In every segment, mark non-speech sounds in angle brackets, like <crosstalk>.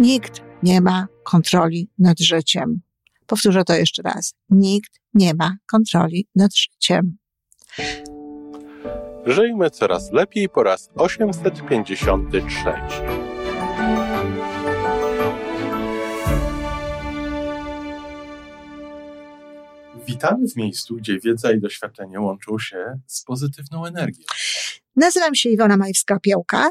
Nikt nie ma kontroli nad życiem. Powtórzę to jeszcze raz. Nikt nie ma kontroli nad życiem. Żyjmy coraz lepiej po raz 853. Witamy w miejscu, gdzie wiedza i doświadczenie łączą się z pozytywną energią. Nazywam się Iwona Majwska-Piołka.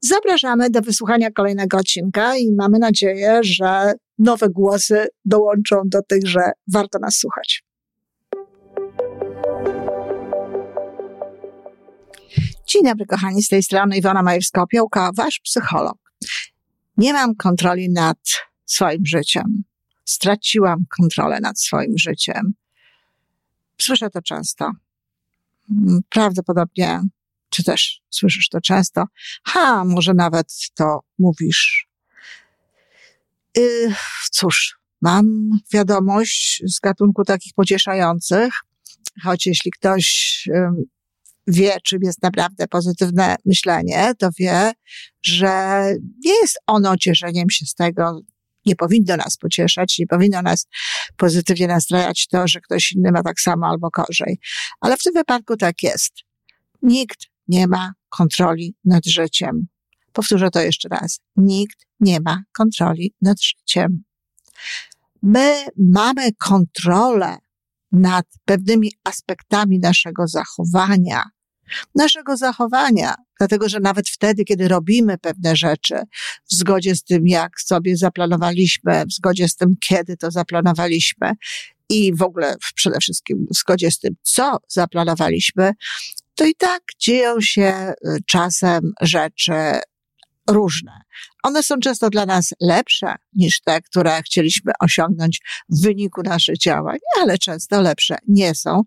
Zapraszamy do wysłuchania kolejnego odcinka i mamy nadzieję, że nowe głosy dołączą do tych, że warto nas słuchać. Dzień dobry, kochani, z tej strony Iwona Majewska-Opiełka, wasz psycholog. Nie mam kontroli nad swoim życiem. Straciłam kontrolę nad swoim życiem. Słyszę to często. Prawdopodobnie, czy też słyszysz to często. Ha, może nawet to mówisz. Yy, cóż, mam wiadomość z gatunku takich pocieszających, choć jeśli ktoś yy, wie, czym jest naprawdę pozytywne myślenie, to wie, że nie jest ono cieszeniem się z tego, nie powinno nas pocieszać, nie powinno nas pozytywnie nastrajać to, że ktoś inny ma tak samo albo gorzej. Ale w tym wypadku tak jest. Nikt nie ma kontroli nad życiem. Powtórzę to jeszcze raz. Nikt nie ma kontroli nad życiem. My mamy kontrolę nad pewnymi aspektami naszego zachowania, naszego zachowania, dlatego że nawet wtedy, kiedy robimy pewne rzeczy w zgodzie z tym, jak sobie zaplanowaliśmy, w zgodzie z tym, kiedy to zaplanowaliśmy i w ogóle przede wszystkim w zgodzie z tym, co zaplanowaliśmy, to i tak dzieją się y, czasem rzeczy różne. One są często dla nas lepsze niż te, które chcieliśmy osiągnąć w wyniku naszych działań, ale często lepsze nie są.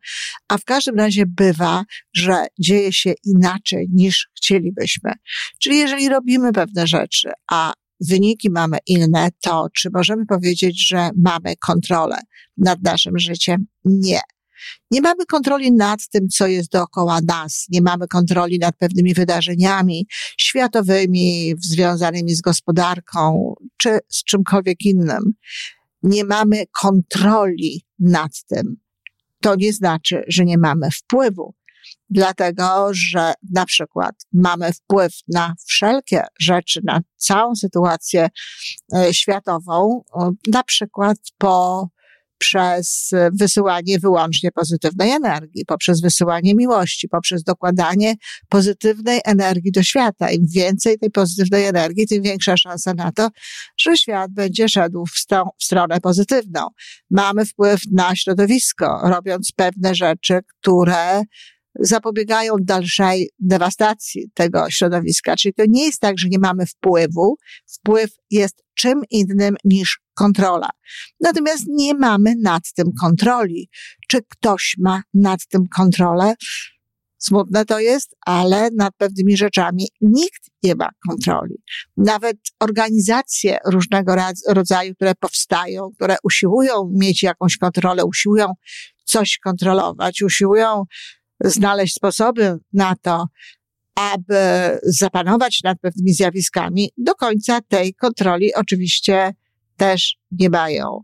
A w każdym razie bywa, że dzieje się inaczej niż chcielibyśmy. Czyli jeżeli robimy pewne rzeczy, a wyniki mamy inne, to czy możemy powiedzieć, że mamy kontrolę nad naszym życiem? Nie. Nie mamy kontroli nad tym, co jest dookoła nas. Nie mamy kontroli nad pewnymi wydarzeniami światowymi, związanymi z gospodarką, czy z czymkolwiek innym. Nie mamy kontroli nad tym. To nie znaczy, że nie mamy wpływu dlatego że na przykład mamy wpływ na wszelkie rzeczy, na całą sytuację e, światową, na przykład po przez wysyłanie wyłącznie pozytywnej energii, poprzez wysyłanie miłości, poprzez dokładanie pozytywnej energii do świata. Im więcej tej pozytywnej energii, tym większa szansa na to, że świat będzie szedł w, st- w stronę pozytywną. Mamy wpływ na środowisko, robiąc pewne rzeczy, które zapobiegają dalszej dewastacji tego środowiska. Czyli to nie jest tak, że nie mamy wpływu. Wpływ jest czym innym niż kontrola. Natomiast nie mamy nad tym kontroli. Czy ktoś ma nad tym kontrolę? Smutne to jest, ale nad pewnymi rzeczami nikt nie ma kontroli. Nawet organizacje różnego rodzaju, które powstają, które usiłują mieć jakąś kontrolę, usiłują coś kontrolować, usiłują znaleźć sposoby na to, aby zapanować nad pewnymi zjawiskami, do końca tej kontroli oczywiście też nie mają.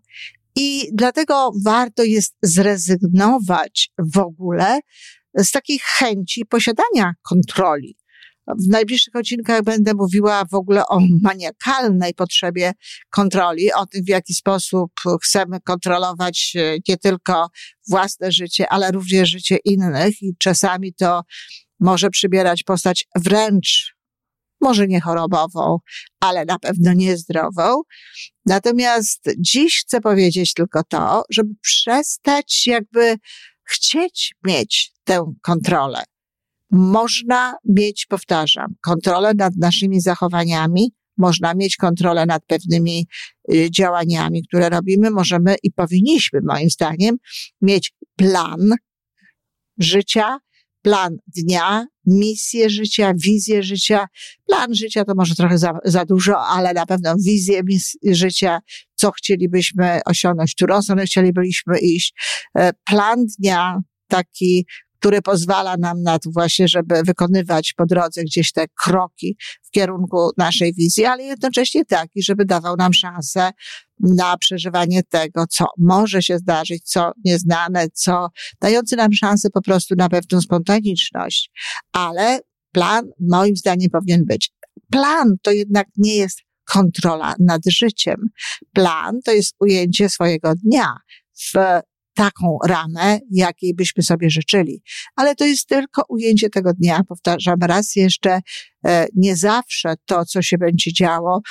I dlatego warto jest zrezygnować w ogóle z takiej chęci posiadania kontroli. W najbliższych odcinkach będę mówiła w ogóle o maniakalnej potrzebie kontroli, o tym, w jaki sposób chcemy kontrolować e, nie tylko własne życie, ale również życie innych i czasami to może przybierać postać wręcz może nie chorobową, ale na pewno niezdrową. Natomiast dziś chcę powiedzieć tylko to, żeby przestać jakby chcieć mieć tę kontrolę. Można mieć, powtarzam, kontrolę nad naszymi zachowaniami, można mieć kontrolę nad pewnymi y, działaniami, które robimy. Możemy i powinniśmy, moim zdaniem, mieć plan życia, plan dnia, misję życia, wizję życia. Plan życia to może trochę za, za dużo, ale na pewno wizję życia, co chcielibyśmy osiągnąć, którą stronę chcielibyśmy iść. E, plan dnia, taki który pozwala nam na to właśnie, żeby wykonywać po drodze gdzieś te kroki w kierunku naszej wizji, ale jednocześnie taki, żeby dawał nam szansę na przeżywanie tego, co może się zdarzyć, co nieznane, co dający nam szansę po prostu na pewną spontaniczność. Ale plan moim zdaniem powinien być. Plan to jednak nie jest kontrola nad życiem. Plan to jest ujęcie swojego dnia w taką ramę, jakiej byśmy sobie życzyli. Ale to jest tylko ujęcie tego dnia. Powtarzam raz jeszcze, e, nie zawsze to, co się będzie działo,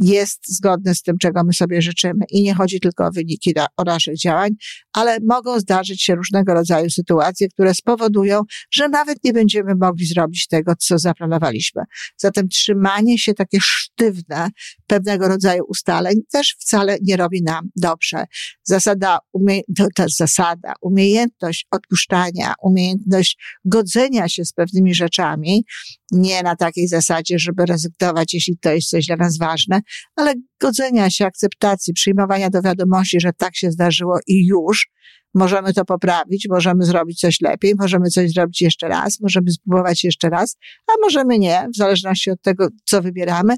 jest zgodne z tym, czego my sobie życzymy. I nie chodzi tylko o wyniki o naszych działań, ale mogą zdarzyć się różnego rodzaju sytuacje, które spowodują, że nawet nie będziemy mogli zrobić tego, co zaplanowaliśmy. Zatem trzymanie się takie sztywne pewnego rodzaju ustaleń też wcale nie robi nam dobrze. Zasada, umie, to zasada, umiejętność odpuszczania, umiejętność godzenia się z pewnymi rzeczami, nie na takiej zasadzie, żeby rezygnować, jeśli to jest coś dla nas ważne, ale godzenia się, akceptacji, przyjmowania do wiadomości, że tak się zdarzyło i już, możemy to poprawić, możemy zrobić coś lepiej, możemy coś zrobić jeszcze raz, możemy spróbować jeszcze raz, a możemy nie, w zależności od tego, co wybieramy,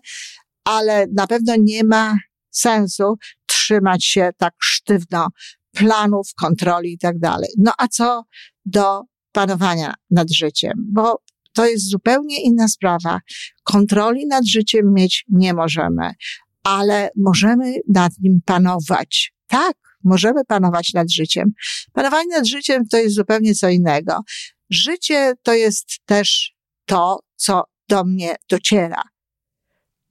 ale na pewno nie ma sensu trzymać się tak sztywno planów, kontroli i tak dalej. No a co do panowania nad życiem? Bo to jest zupełnie inna sprawa. Kontroli nad życiem mieć nie możemy, ale możemy nad nim panować. Tak, możemy panować nad życiem. Panowanie nad życiem to jest zupełnie co innego. Życie to jest też to, co do mnie dociera.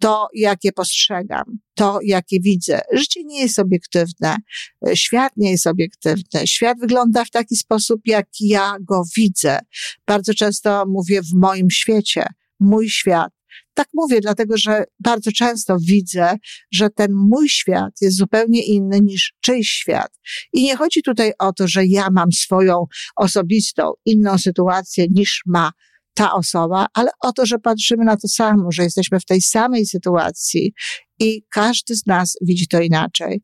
To, jakie postrzegam, to, jakie widzę. Życie nie jest obiektywne. Świat nie jest obiektywny. Świat wygląda w taki sposób, jak ja go widzę. Bardzo często mówię w moim świecie, mój świat. Tak mówię, dlatego że bardzo często widzę, że ten mój świat jest zupełnie inny niż czyjś świat. I nie chodzi tutaj o to, że ja mam swoją osobistą, inną sytuację niż ma ta osoba, ale o to, że patrzymy na to samo, że jesteśmy w tej samej sytuacji i każdy z nas widzi to inaczej.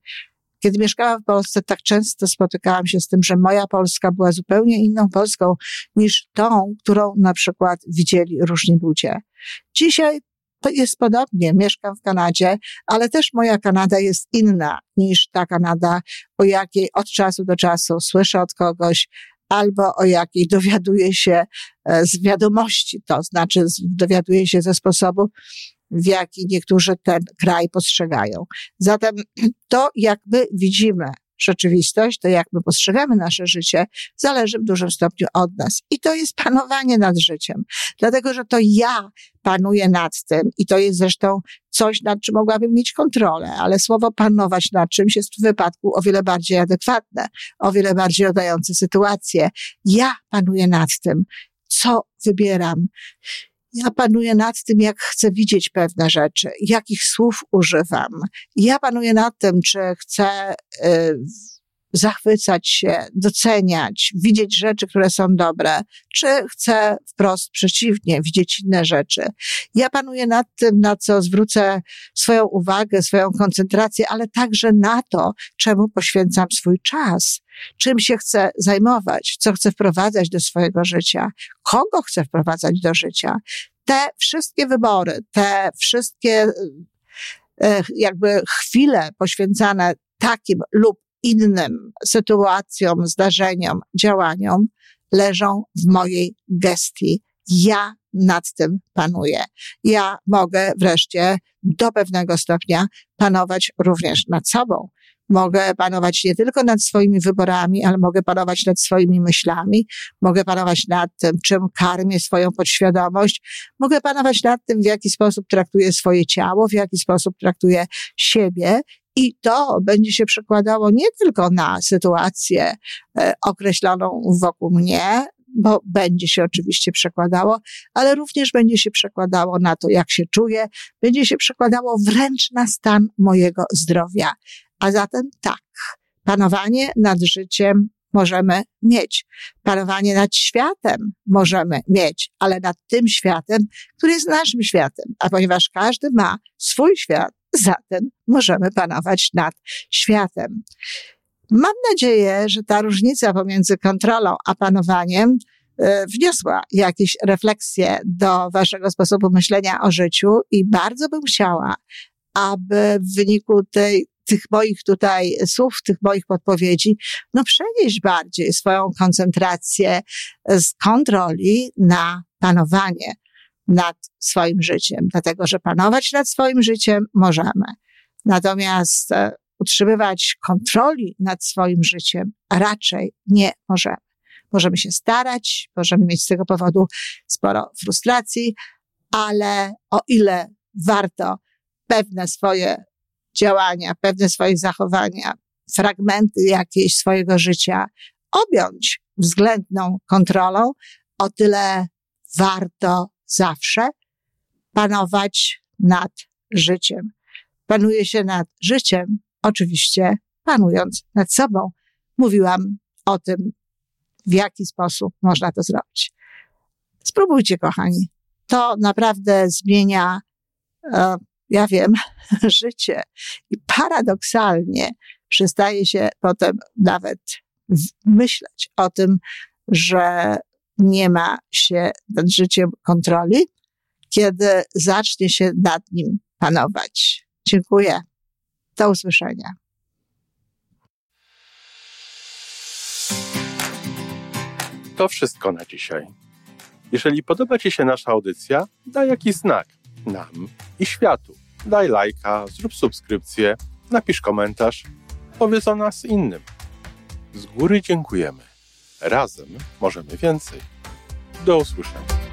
Kiedy mieszkałam w Polsce, tak często spotykałam się z tym, że moja Polska była zupełnie inną Polską niż tą, którą na przykład widzieli różni ludzie. Dzisiaj to jest podobnie. Mieszkam w Kanadzie, ale też moja Kanada jest inna niż ta Kanada, o jakiej od czasu do czasu słyszę od kogoś, albo o jakiej dowiaduję się e, z wiadomości, to znaczy dowiaduję się ze sposobu, w jaki niektórzy ten kraj postrzegają. Zatem <clears throat> to, jak my widzimy rzeczywistość, to jak my postrzegamy nasze życie, zależy w dużym stopniu od nas. I to jest panowanie nad życiem. Dlatego, że to ja panuję nad tym i to jest zresztą coś, nad czym mogłabym mieć kontrolę, ale słowo panować nad czymś jest w wypadku o wiele bardziej adekwatne, o wiele bardziej oddające sytuację. Ja panuję nad tym, co wybieram. Ja panuję nad tym, jak chcę widzieć pewne rzeczy, jakich słów używam. Ja panuję nad tym, czy chcę y, zachwycać się, doceniać, widzieć rzeczy, które są dobre, czy chcę wprost przeciwnie, widzieć inne rzeczy. Ja panuję nad tym, na co zwrócę swoją uwagę, swoją koncentrację, ale także na to, czemu poświęcam swój czas, czym się chcę zajmować, co chcę wprowadzać do swojego życia, kogo chcę wprowadzać do życia. Te wszystkie wybory, te wszystkie e, jakby chwile poświęcane takim lub innym sytuacjom, zdarzeniom, działaniom leżą w mojej gestii. Ja nad tym panuję. Ja mogę wreszcie do pewnego stopnia panować również nad sobą. Mogę panować nie tylko nad swoimi wyborami, ale mogę panować nad swoimi myślami, mogę panować nad tym, czym karmię swoją podświadomość, mogę panować nad tym, w jaki sposób traktuję swoje ciało, w jaki sposób traktuję siebie i to będzie się przekładało nie tylko na sytuację e, określoną wokół mnie, bo będzie się oczywiście przekładało, ale również będzie się przekładało na to, jak się czuję, będzie się przekładało wręcz na stan mojego zdrowia. A zatem tak, panowanie nad życiem możemy mieć. Panowanie nad światem możemy mieć, ale nad tym światem, który jest naszym światem. A ponieważ każdy ma swój świat, zatem możemy panować nad światem. Mam nadzieję, że ta różnica pomiędzy kontrolą a panowaniem e, wniosła jakieś refleksje do waszego sposobu myślenia o życiu i bardzo bym chciała, aby w wyniku tej tych moich tutaj słów, tych moich podpowiedzi, no przenieść bardziej swoją koncentrację z kontroli na panowanie nad swoim życiem, dlatego że panować nad swoim życiem możemy. Natomiast e, utrzymywać kontroli nad swoim życiem raczej nie możemy. Możemy się starać, możemy mieć z tego powodu sporo frustracji, ale o ile warto pewne swoje działania, pewne swoje zachowania, fragmenty jakiejś swojego życia objąć względną kontrolą, o tyle warto zawsze panować nad życiem. Panuje się nad życiem, oczywiście panując nad sobą. Mówiłam o tym, w jaki sposób można to zrobić. Spróbujcie, kochani. To naprawdę zmienia e, ja wiem, <laughs> życie. I paradoksalnie przestaje się potem nawet myśleć o tym, że nie ma się nad życiem kontroli, kiedy zacznie się nad nim panować. Dziękuję. Do usłyszenia. To wszystko na dzisiaj. Jeżeli podoba Ci się nasza audycja, daj jakiś znak nam i światu. Daj lajka, zrób subskrypcję, napisz komentarz, powiedz o nas innym. Z góry dziękujemy. Razem możemy więcej. Do usłyszenia.